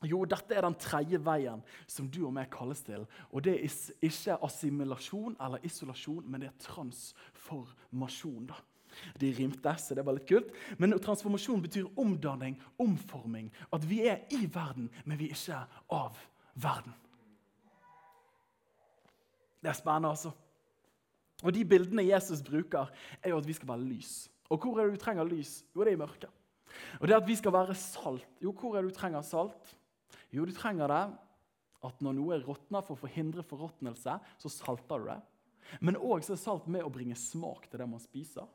Jo, dette er den tredje veien som du og meg kalles til. Og det er ikke assimilasjon eller isolasjon, men det er transformasjon. da. De rimte, så det var litt kult. Men transformasjon betyr omdanning, omforming. At vi er i verden, men vi er ikke av verden. Det er spennende, altså. Og De bildene Jesus bruker, er jo at vi skal være lys. Og hvor er det du trenger lys? Jo, det er i mørket. Og det at vi skal være salt. Jo, hvor er det du trenger salt? Jo, du trenger det at når noe råtner for å forhindre forråtnelse, så salter du det. Men òg er salt med å bringe smak til det man spiser.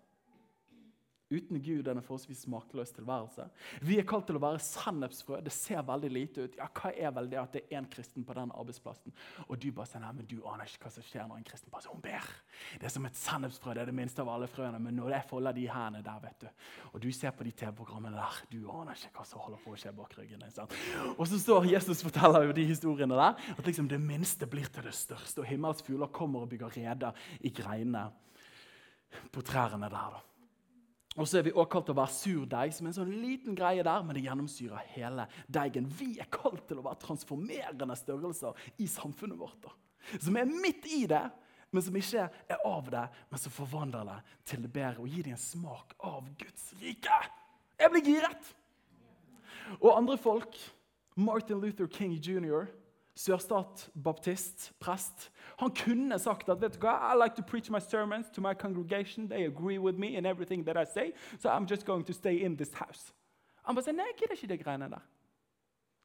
Uten Gud er det en forholdsvis smakløs tilværelse. Vi er kalt til å være sennepsfrø. Det ser veldig lite ut. Ja, Hva er vel det at det er én kristen på den arbeidsplassen? Og du bare sier nei, men du aner ikke hva som skjer når en kristen person ber. Det er som et sennepsfrø. Det er det minste av alle frøene. Men når jeg folder de hendene der, vet du, og du ser på de TV-programmene der, du aner ikke hva som holder på å skje bak ryggen din. Og så står Jesus forteller jo de historiene der, at liksom det minste blir til det største. Og himmels fugler kommer og bygger rede i greinene på trærne der. da. Og så er vi også kalt til å være surdeig, som er en sånn liten greie der, men det gjennomsyrer hele deigen. Vi er kalt til å være transformerende størrelser i samfunnet vårt. Da. Som er midt i det, men som ikke er av det, men som forvandler det til det bedre og gir dem en smak av Guds rike. Jeg blir giret! Og andre folk, Martin Luther King jr., sørstat-baptist, prest. Han kunne sagt at vet du hva, I like to preach my sermons to my congregation. They agree with me in everything that I say, so I'm just going to stay in this house. Han bare sier, nei, jeg gidder ikke de greiene der.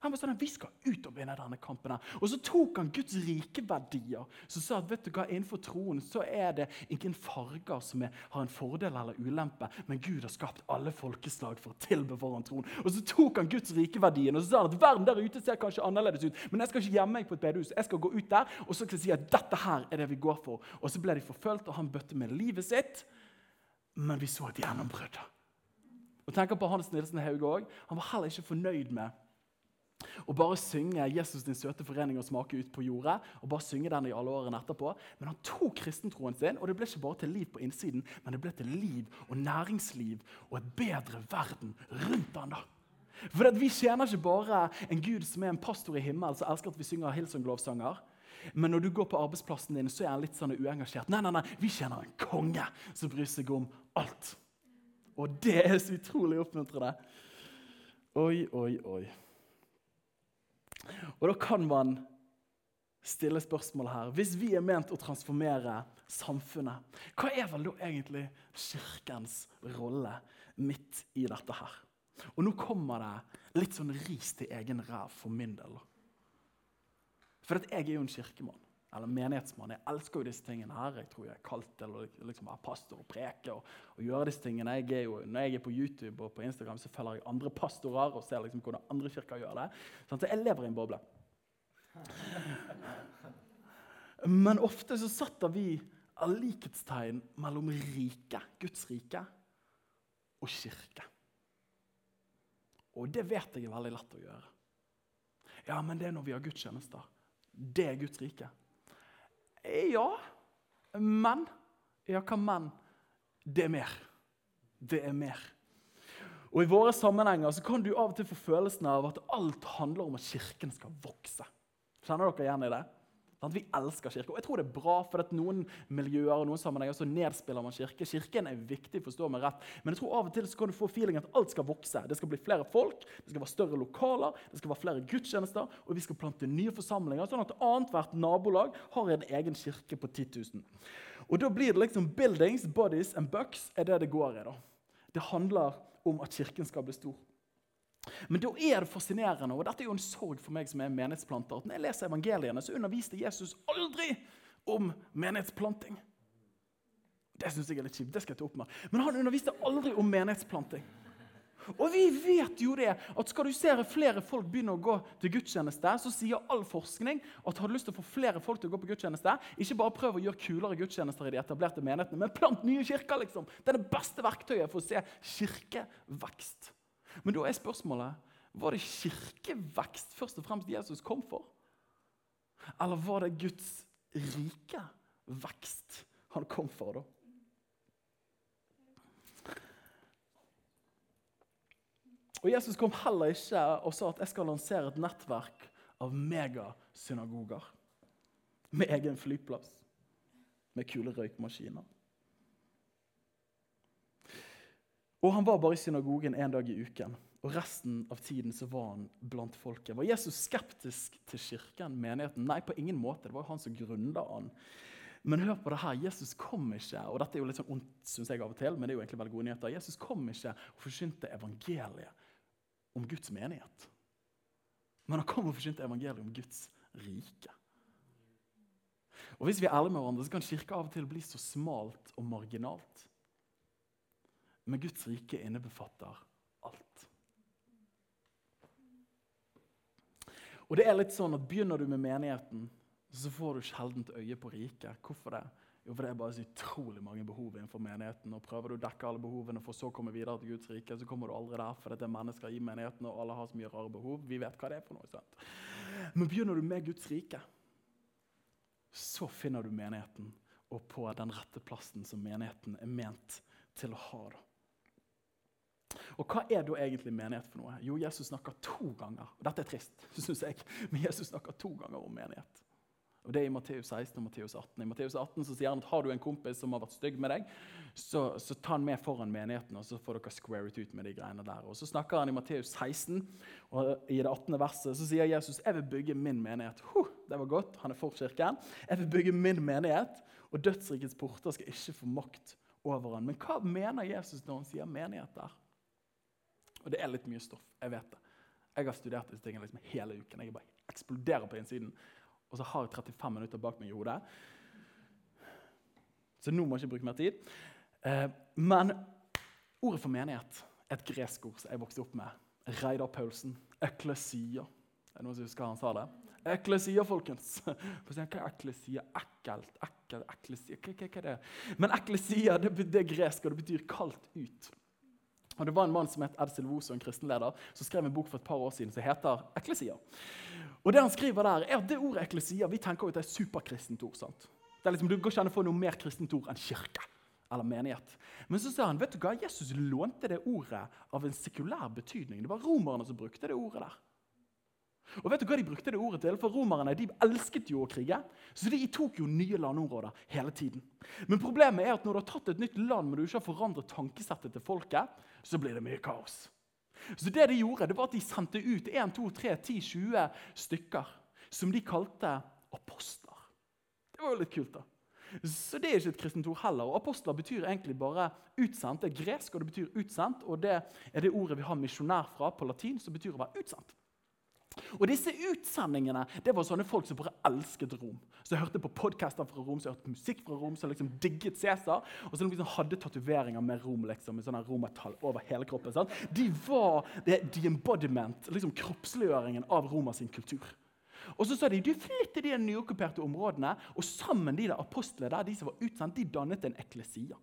Han var sånn, Vi skal ut og vinne denne kampen. her. Og så tok han Guds rike verdier. Så sa at vet du hva, innenfor troen så er det ingen farger som er, har en fordel eller ulempe, men Gud har skapt alle folkeslag for å tilbe foran troen. Og så tok han Guds rike verdien, og så sa han at verden der ute ser kanskje annerledes ut, men jeg skal ikke gjemme meg på et bedehus. Jeg skal gå ut der og så skal jeg si at dette her er det vi går for. Og så ble de forfulgt, og han bøtte med livet sitt. Men vi så et gjennombrudd. Og tenker på Hans Nilsen Hauge òg. Han var heller ikke fornøyd med og bare synge 'Jesus din søte forening og smake ut på jordet'. og bare synge den i alle årene etterpå. Men han tok kristentroen sin, og det ble ikke bare til liv på innsiden, men det ble til liv og næringsliv og et bedre verden rundt han da. For Vi tjener ikke bare en gud som er en pastor i himmelen som elsker at vi synger Hillsong-lovsanger. Men når du går på arbeidsplassen din, så er han litt sånn uengasjert. Nei, nei, nei, Vi tjener en konge som bryr seg om alt. Og det er så utrolig oppmuntrende. Oi, oi, oi. Og da kan man stille spørsmålet her. Hvis vi er ment å transformere samfunnet, hva er vel da egentlig kirkens rolle midt i dette her? Og nå kommer det litt sånn ris til egen ræv for min del. For jeg er jo en kirkemann eller menighetsmann. Jeg elsker jo disse tingene her. Jeg tror jeg er kalt til å liksom være pastor og preke og, og gjøre disse tingene. Jeg jo, når jeg er på YouTube og på Instagram, så følger jeg andre pastorer og ser liksom hvordan andre kirker gjør det. Sånn, så jeg lever i en boble. Men ofte så setter vi likhetstegn mellom rike, Guds rike, og kirke. Og det vet jeg er veldig lett å gjøre. Ja, men det er når vi har gudstjenester. Det er Guds rike. Ja, men Ja, hva men? Det er mer. Det er mer. Og I våre sammenhenger så kan du av og til få følelsen av at alt handler om at Kirken skal vokse. Kjenner dere igjen i det? Vi elsker kirke. Og jeg tror det er bra, for at noen miljøer og noen sammenhenger så nedspiller man kirke. Kirken er viktig, forstå meg rett. Men jeg tror av og til så kan du få feeling at alt skal vokse. Det skal bli flere folk, det skal være større lokaler, det skal være flere gudstjenester, og vi skal plante nye forsamlinger, sånn at annethvert nabolag har en egen kirke på 10 000. Og da blir det liksom buildings, bodies and bucks er det det går i. da. Det handler om at kirken skal bli stor. Men da er det fascinerende, og dette er jo en sorg for meg som er menighetsplanter, at når jeg leser evangeliene, så underviste Jesus aldri om menighetsplanting. Det syns jeg er litt kjipt. det skal jeg ta opp med. Men han underviste aldri om menighetsplanting. Og vi vet jo det, at skal du se flere folk begynne å gå til gudstjeneste, så sier all forskning at har du lyst til å få flere folk til å gå på gudstjeneste, ikke bare prøv å gjøre kulere gudstjenester i de etablerte menighetene, men plant nye kirker. liksom. Det er det beste verktøyet for å se kirkevekst. Men da er spørsmålet var det kirkevekst først og fremst Jesus kom for? Eller var det Guds rike vekst han kom for, da? Og Jesus kom heller ikke og sa at jeg skal lansere et nettverk av megasynagoger. Med egen flyplass, med kule røykmaskiner. Og han var bare i synagogen én dag i uken. Og resten av tiden så var han blant folket. Var Jesus skeptisk til kirken, menigheten? Nei, på ingen måte. Det var jo han som grunda han. Men hør på det her. Jesus kom ikke og dette er jo litt sånn ondt, synes jeg av og til, men det er jo egentlig veldig gode nyheter, Jesus kom ikke og forsynte evangeliet om Guds menighet. Men han kom og forsynte evangeliet om Guds rike. Og Hvis vi er ærlige med hverandre, så kan kirka av og til bli så smalt og marginalt. Men Guds rike innebefatter alt. Og det er litt sånn at Begynner du med menigheten, så får du sjelden øye på riket. Hvorfor det? Jo, for det er bare så utrolig mange behov innenfor menigheten. og Prøver du å dekke alle behovene for så å komme videre til Guds rike, så kommer du aldri der, for det er mennesker i menigheten, og alle har så mye rare behov. Vi vet hva det er for noe. sant? Men begynner du med Guds rike, så finner du menigheten, og på den rette plassen som menigheten er ment til å ha. da. Og hva er da egentlig menighet for noe? Jo, Jesus snakker to ganger. Og dette er trist, synes jeg, men Jesus snakker to ganger om menighet. Og Det er i Matteus 16 og Matteus 18. I Matteus 18 så sier han at har du en kompis som har vært stygg med deg, så, så ta han med foran menigheten, og så får dere square it ut med de greiene der. Og Så snakker han i Matteus 16, og i det 18. verset så sier Jesus jeg vil bygge min menighet. Huh, det var godt, han er for kirken. Jeg vil bygge min menighet, og dødsrikets porter skal ikke få makt over han. Men hva mener Jesus når han sier menighet der? Og det er litt mye stoff. Jeg vet det. Jeg har studert disse tingene liksom hele uken. Jeg bare eksploderer på innsiden. Og så har jeg 35 minutter bak meg i hodet. Så nå må jeg ikke bruke mer tid. Eh, men ordet for menighet er et gresk ord som jeg vokste opp med. Reidar Paulsen. Eklesia. Er det noen som husker han sa det? Eklesia, folkens. Hva er eklesia? Ekkelt? Ekkel, eklesia. Hva, hva, hva er det? Men eklesia det, det er gresk, og det betyr kalt ut. Og Det var en mann som het Ed Silvoso, en kristenleder, som skrev en bok for et par år siden som heter 'Eklesia'. Og Det han skriver der, er at det ordet eklesia vi tenker jo at det er superkristent ord. sant? Det er liksom, Du går ikke an å få noe mer kristent ord enn kirke eller menighet. Men så sa han vet du hva, Jesus lånte det ordet av en sekulær betydning. Det var romerne som brukte det ordet der. Og vet du hva de brukte det ordet til? For Romerne de elsket jo å krige. Så de tok jo nye landområder hele tiden. Men problemet er at når du har tatt et nytt land, men du ikke har forandret tankesettet til folket, så blir det mye kaos. Så det de gjorde, det var at de sendte ut 1, 2, 3, 10, 20 stykker som de kalte apostler. Det var jo litt kult, da. Så det er ikke et kristent ord heller. Og Apostler betyr egentlig bare utsendt. Det er gresk, og det betyr utsendt. Og det er det ordet vi har misjonær fra på latin, som betyr å være utsendt. Og disse utsendingene det var sånne folk som bare elsket Rom. Jeg hørte på podcaster fra Rom, så jeg hørte musikk fra Rom, som liksom digget Cæsar. Og som liksom hadde tatoveringer med Rom liksom, med sånne romertall over hele kroppen. Sant? De var det, the embodiment, liksom kroppsliggjøringen av sin kultur. Og så sa de du flytt de nyokkuperte områdene, og sammen de der apostlene der, de som var utsendt, de dannet en eklesia.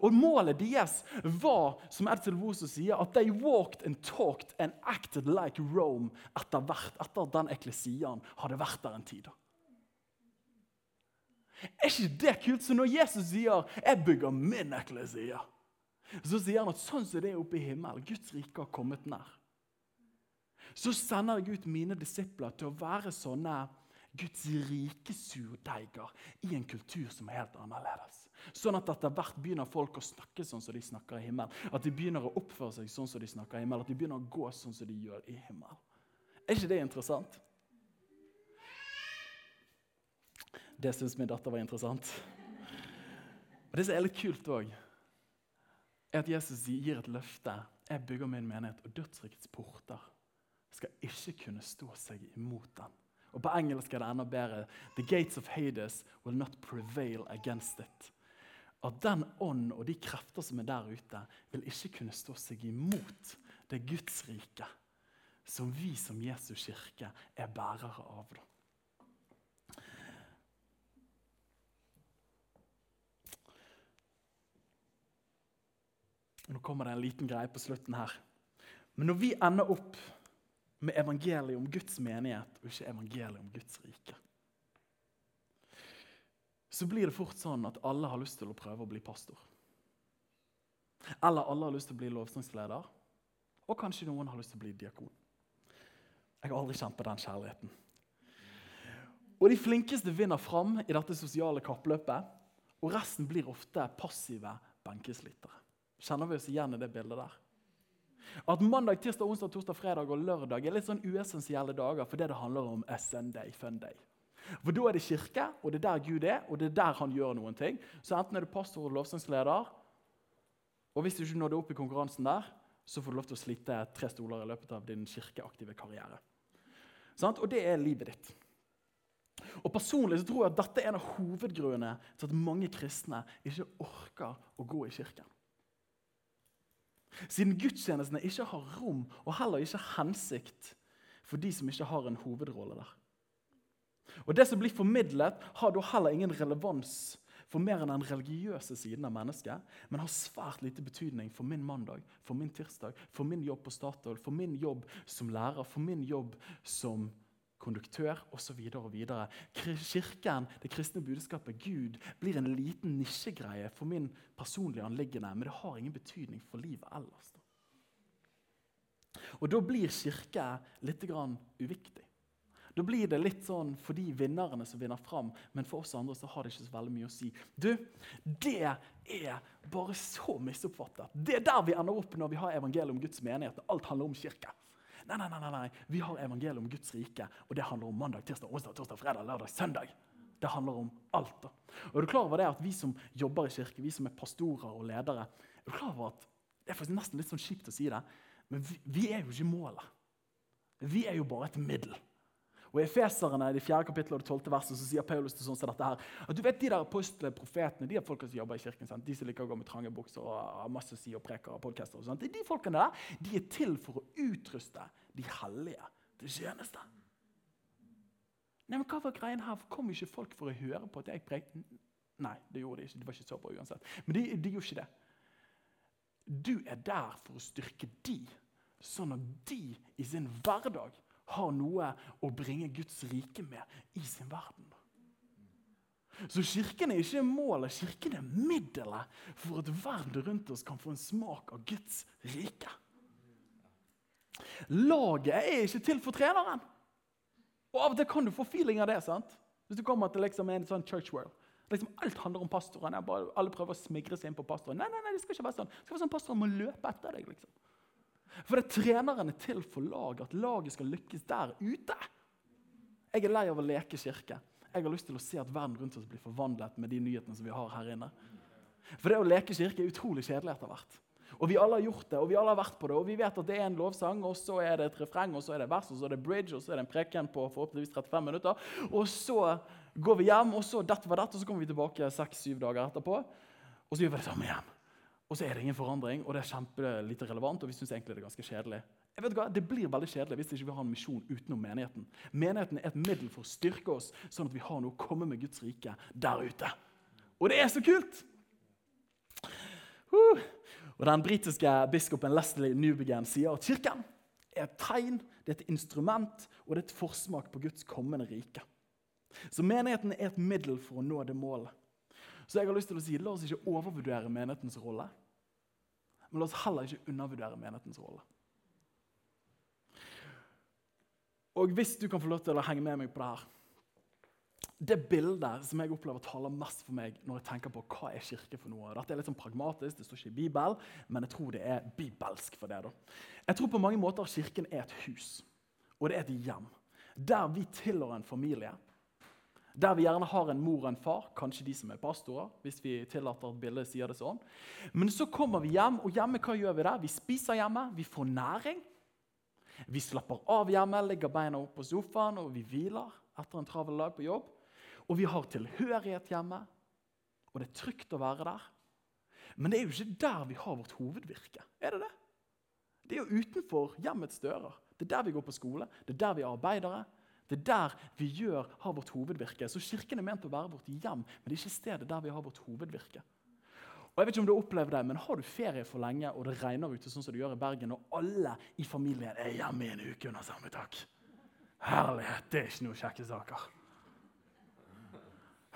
Og Målet deres var som Edsel Woso sier, at they walked and talked and acted like Rome etter hvert, etter at den eklesiaen hadde vært der en tid. Er ikke det kult? Så når Jesus sier 'jeg bygger min eklesia', så sier han at sånn som det er oppe i himmelen, Guds rike har kommet nær. Så sender jeg ut mine disipler til å være sånne Guds rike surdeiger i en kultur som er helt annerledes. Sånn at etter hvert begynner folk å snakke sånn som de snakker i himmelen. At de begynner å oppføre seg sånn som de snakker i himmelen. At de begynner å gå sånn som de gjør i himmelen. Er ikke det interessant? Det syns min datter var interessant. Og Det som er litt kult òg, er at Jesus gir et løfte. Jeg bygger min menighet, og dødsrikets porter skal ikke kunne stå seg imot den. Og På engelsk er det enda bedre. The gates of Hades will not prevail against it. At den ånd og de krefter som er der ute, vil ikke kunne stå seg imot det Guds rike som vi som Jesus kirke er bærere av. Nå kommer det en liten greie på slutten her. Men når vi ender opp med evangeliet om Guds menighet og ikke evangeliet om Guds rike, så blir det fort sånn at alle har lyst til å prøve å bli pastor. Eller alle har lyst til å bli lovsangsleder, og kanskje noen har lyst til å bli diakon. Jeg har aldri kjent på den kjærligheten. Og De flinkeste vinner fram i dette sosiale kappløpet, og resten blir ofte passive benkeslitere. Kjenner vi oss igjen i det bildet der? At mandag, tirsdag, onsdag, torsdag, fredag og lørdag er litt sånn uessensielle dager fordi det handler om SN-day, fun day. For da er det kirke, og det er der Gud er, og det er der han gjør noen ting. Så enten er du pastor og lovsangsleder, og hvis du ikke nådde opp i konkurransen der, så får du lov til å slite tre stoler i løpet av din kirkeaktive karriere. Og det er livet ditt. Og Personlig så tror jeg at dette er en av hovedgrunnene til at mange kristne ikke orker å gå i kirken. Siden gudstjenestene ikke har rom og heller ikke hensikt for de som ikke har en hovedrolle der. Og Det som blir formidlet, har da heller ingen relevans for mer enn den religiøse siden av mennesket, men har svært lite betydning for min mandag, for min tirsdag, for min jobb på Statoil, for min jobb som lærer, for min jobb som konduktør osv. Kirken, det kristne budskapet, Gud, blir en liten nisjegreie for min personlige anliggende, men det har ingen betydning for livet ellers. Og Da blir kirke litt uviktig. Da blir det litt sånn for de vinnerne som vinner fram, men for oss andre så har det ikke så veldig mye å si. Du, Det er bare så misoppfattet. Det er der vi ender opp når vi har evangeliet om Guds menighet. Alt handler om kirke. Nei, nei, nei, nei. Vi har evangeliet om Guds rike, og det handler om mandag, tirsdag, onsdag, torsdag, fredag, lørdag, søndag. Det handler om alt. da. Og er du klar over det at Vi som jobber i kirke, vi som er pastorer og ledere, er du klar over at det er faktisk nesten litt sånn kjipt å si det, men vi, vi er jo ikke målet. Vi er jo bare et middel. Og I Efeserne, de 4. kapittel og det 12. verset, så sier Paulus til sånn som dette her, at du vet De der apostlene, profetene, de er folka som jobber i kirken, sant? de som liker å gå med trange bukser og har masse å si og preker og podcaster, og. De folkene der de er til for å utruste de hellige til tjeneste. Nei, men Hva var greien her? Kom ikke folk for å høre på at jeg prekte? Nei, det gjorde de ikke. Det var ikke så bra uansett. Men de, de gjorde ikke det. du er der for å styrke de, sånn at de i sin hverdag har noe å bringe Guds rike med i sin verden. Så Kirken er ikke målet, kirken er middelet for at verden rundt oss kan få en smak av Guds rike. Laget er ikke til for treneren. Og Av og til kan du få feeling av det. sant? Hvis du kommer til liksom en sånn church world. Liksom alt handler om pastoren. Alle prøver å smigre seg inn på pastoren. Nei, nei, nei, det skal ikke være sånn. Det skal være sånn Pastoren må løpe etter deg. liksom. For det er treneren er til for laget, at laget skal lykkes der ute. Jeg er lei av å leke kirke. Jeg har lyst til å se at verden rundt oss blir forvandlet med de nyhetene som vi har her inne. For det å leke kirke er utrolig kjedelig etter hvert. Og vi alle har gjort det, og vi alle har vært på det. Og vi vet at det er en lovsang, og så er det et refreng, og så er det vers, og så er det bridge, og så er det en preken på forhåpentligvis 35 minutter. Og så går vi hjem, og så dette var dette, og så kommer vi tilbake seks-syv dager etterpå. Og så gjør vi det samme igjen. Og så er det ingen forandring, og det er kjempelite relevant, og vi synes egentlig det er ganske kjedelig. Jeg vet hva, Det blir veldig kjedelig hvis ikke vi har en misjon utenom menigheten. Menigheten er et middel for å styrke oss, sånn at vi har noe å komme med Guds rike der ute. Og det er så kult! Og Den britiske biskopen Leslie Newbegin sier at kirken er et tegn, det er et instrument og det er et forsmak på Guds kommende rike. Så menigheten er et middel for å nå det målet. Så jeg har lyst til å si, La oss ikke overvurdere menighetens rolle, men la oss heller ikke undervurdere menighetens rolle. Og hvis du kan få lov til å henge med meg på det her det bildet som jeg opplever taler mest for meg når jeg tenker på hva er kirke for noe. Dette er litt sånn pragmatisk, det står ikke i Bibelen, men jeg tror det er bibelsk for det. da. Jeg tror på mange måter Kirken er et hus, og det er et hjem. Der vi tilhører en familie. Der vi gjerne har en mor og en far, kanskje de som er pastorer. hvis vi tillater at bildet sier det sånn. Men så kommer vi hjem, og hjemme hva gjør vi der? Vi spiser hjemme, vi får næring. Vi slapper av hjemme, legger beina opp på sofaen og vi hviler etter en travel dag på jobb. Og vi har tilhørighet hjemme, og det er trygt å være der. Men det er jo ikke der vi har vårt hovedvirke. Er det det? Det er jo utenfor hjemmets dører. Det er der vi går på skole, det er der vi er arbeidere. Det er der vi gjør, har vårt hovedvirke. Så Kirken er ment å være vårt hjem, men det er ikke stedet der vi har vårt hovedvirke. Og jeg vet ikke om du opplever det, men Har du ferie for lenge, og det regner ute, sånn som det gjør i Bergen, og alle i familien er hjemme i en uke under samme tak Herlighet, det er ikke noe kjekke saker.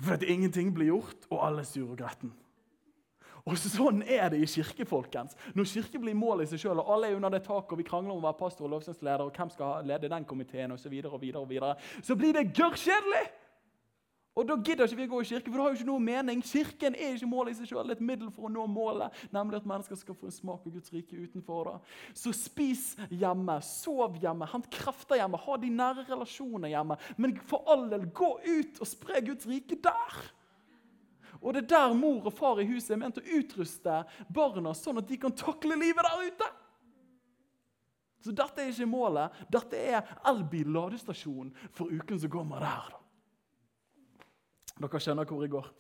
For at ingenting blir gjort, og alle er sure og gretten. Og Sånn er det i kirke. folkens. Når kirke blir målet i seg sjøl, og alle er under det taket, og vi krangler om å være pastor og lovsangsleder, og hvem skal lede den komiteen, og så, videre, og videre, og videre, så blir det gørrkjedelig! Og Da gidder ikke vi å gå i kirke, for det har jo ikke noe mening. Kirken er ikke målet i seg selv, det er et middel for å nå målet, nemlig at mennesker skal få en smak av Guds rike utenfor. Da. Så spis hjemme, sov hjemme, hent krefter hjemme, ha de nære relasjoner hjemme. Men for all del, gå ut og spre Guds rike der! Og det er der mor og far i huset er ment å utruste barna sånn at de kan takle livet der ute. Så dette er ikke målet. Dette er elbil-ladestasjonen for uken som kommer der. Dere skjønner hvor jeg går.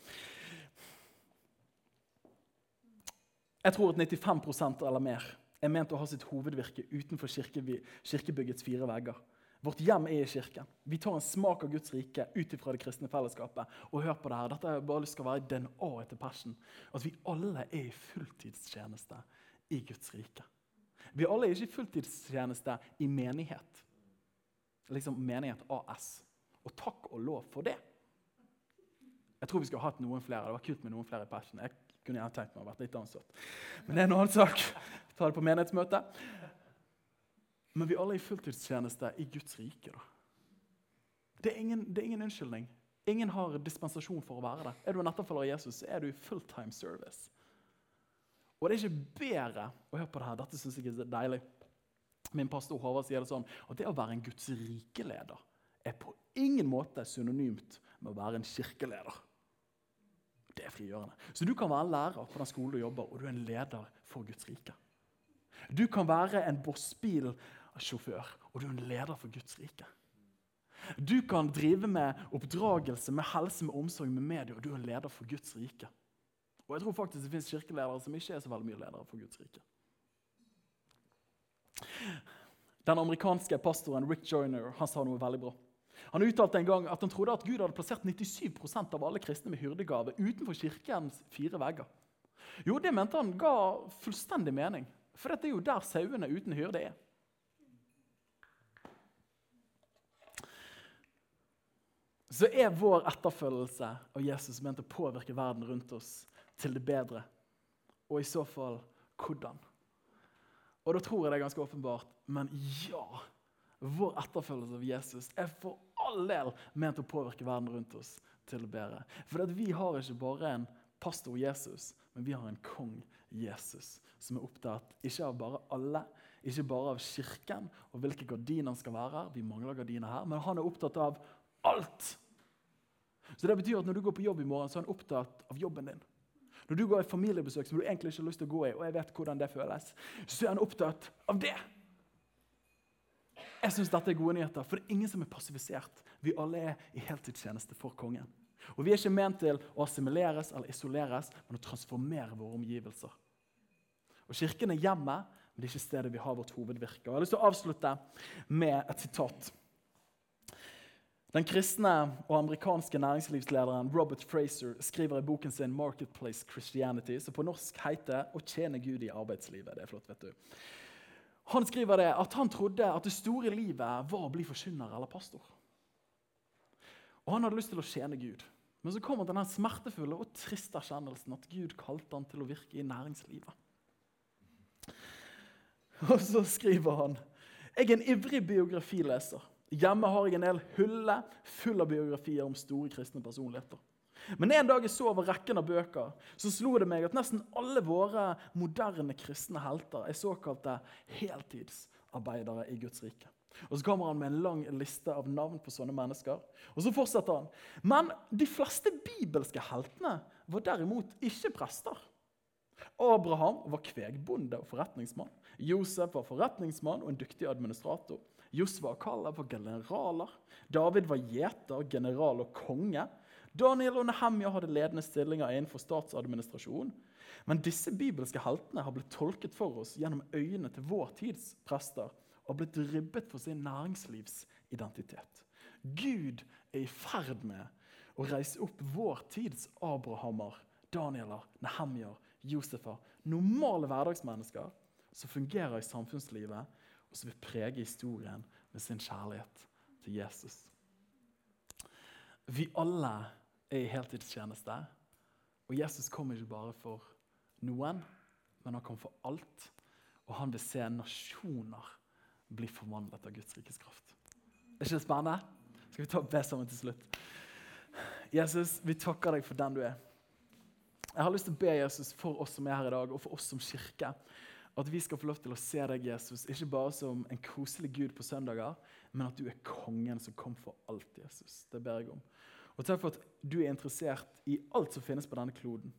Jeg tror at 95% eller mer er ment å ha sitt hovedvirke utenfor kirkebyggets fire vegger. Vårt hjem er i kirken. Vi tar en smak av Guds rike ut fra det kristne fellesskapet. Og hør på det her. Dette er bare lyst til å være DNA-et til Passion. At vi alle er i fulltidstjeneste i Guds rike. Vi alle er ikke i fulltidstjeneste i menighet. Liksom menighet AS. Og takk og lov for det. Jeg tror vi skulle hatt noen flere. Det var kult med noen flere i Passion. Jeg kunne gjerne tenkt meg å vært litt ansatt. Men det er en annen sak. Ta det på menighetsmøte. Men vi alle er i fulltidstjeneste i Guds rike. da. Det er, ingen, det er ingen unnskyldning. Ingen har dispensasjon for å være det. Er du en etterfølger av Jesus, så er du i fulltime service. Og det er ikke bedre å høre på det her. Dette syns jeg er deilig. Min pastor Håvard sier det sånn at det å være en Guds rike-leder er på ingen måte synonymt med å være en kirkeleder. Det er frigjørende. Så du kan være en lærer på den skolen du jobber, og du er en leder for Guds rike. Du kan være en bossbilsjåfør, og du er en leder for Guds rike. Du kan drive med oppdragelse, med helse, med omsorg, med medier, og du er en leder for Guds rike. Og jeg tror faktisk det finnes kirkeledere som ikke er så veldig mye ledere for Guds rike. Den amerikanske pastoren Rick Joyner han sa noe veldig bra. Han uttalte en gang at han trodde at Gud hadde plassert 97% av alle kristne med hyrdegave utenfor kirkens fire vegger. Jo, det mente han ga fullstendig mening. For dette er jo der sauene uten hyrde er. Så er vår etterfølgelse av Jesus ment å påvirke verden rundt oss til det bedre. Og i så fall hvordan? Og da tror jeg det er ganske åpenbart. Men ja, vår etterfølgelse av Jesus er for all del ment å påvirke verden rundt oss til det bedre. For vi har ikke bare en pastor Jesus, men vi har en kong Jesus som er opptatt ikke av bare alle, ikke bare av kirken og hvilke gardiner skal være her. Vi mangler gardiner her, men han er opptatt av alt. Så det betyr at Når du går på jobb i morgen, så er han opptatt av jobben din. Når du går i familiebesøk som du egentlig ikke har lyst til å gå i, og jeg vet hvordan det føles, så er han opptatt av det. Jeg syns dette er gode nyheter, for det er ingen som er passivisert. Vi alle er i heltidstjeneste for kongen. Og Vi er ikke ment til å assimileres eller isoleres, men å transformere våre omgivelser. Og Kirken er hjemmet, men det er ikke stedet vi har vårt hovedvirke. Og jeg har lyst til å avslutte med et sitat. Den kristne og amerikanske næringslivslederen Robert Fraser skriver i boken sin 'Marketplace Christianity', som på norsk heter 'Å tjene Gud i arbeidslivet'. Det er flott, vet du. Han skriver det at han trodde at det store livet var å bli forkynner eller pastor. Og Han hadde lyst til å tjene Gud. Men så kom denne den smertefulle og triste erkjennelsen at Gud kalte han til å virke i næringslivet. Og så skriver han jeg er en ivrig biografileser. Hjemme har jeg en hel hylle full av biografier om store kristne personligheter. Men en dag jeg så over rekken av bøker, så slo det meg at nesten alle våre moderne kristne helter er såkalte heltidsarbeidere i Guds rike. Og Så kommer han med en lang liste av navn på sånne mennesker. Og så fortsetter han. Men de fleste bibelske heltene var derimot ikke prester. Abraham var kvegbonde og forretningsmann. Josef var forretningsmann og en dyktig administrator. Josva og Kaleb var generaler. David var gjeter, general og konge. Daniel og Nehemja hadde ledende stillinger innenfor statsadministrasjon. Men disse bibelske heltene har blitt tolket for oss gjennom øynene til vår tids prester og blitt ribbet for sin næringslivsidentitet. Gud er i ferd med å reise opp vår tids Abrahamer, Danieler, Nehemjer, Josefer. Normale hverdagsmennesker som fungerer i samfunnslivet og som vil prege historien med sin kjærlighet til Jesus. Vi alle er i heltidstjeneste, og Jesus kom ikke bare for noen, men han kom for alt. Og han vil se nasjoner bli forvandlet av Guds rikes kraft. Er ikke det spennende? Skal vi ta be sammen til slutt? Jesus, vi takker deg for den du er. Jeg har lyst til å be Jesus for oss som er her i dag, og for oss som kirke. At vi skal få lov til å se deg, Jesus, ikke bare som en koselig Gud på søndager, men at du er kongen som kom for alt, Jesus. Det ber jeg om. Og takk for at du er interessert i alt som finnes på denne kloden.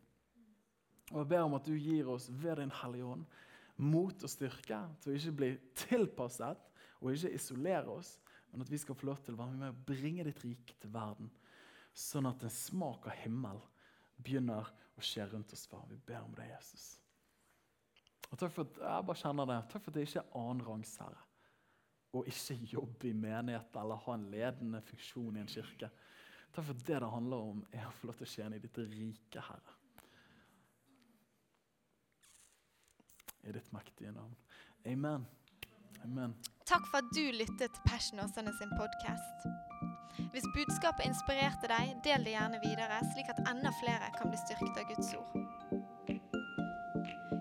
Og jeg ber om at du gir oss ved Din Hellige Ånd mot og styrke til å ikke bli tilpasset og ikke isolere oss, men at vi skal få lov til å være med og bringe ditt rike til verden, sånn at en smak av himmel begynner å skje rundt oss. Far. Vi ber om det, Jesus. Og takk for at jeg bare kjenner det. Takk for at det ikke er annenrangs herre. Og ikke jobbe i menighet eller ha en ledende funksjon i en kirke. Takk for at det det handler om, er å få lov til å tjene i ditt rike, Herre. I ditt mektige navn. Amen. Amen. Takk for at du lyttet til Passion Åsane sin podkast. Hvis budskapet inspirerte deg, del det gjerne videre, slik at enda flere kan bli styrket av Guds ord.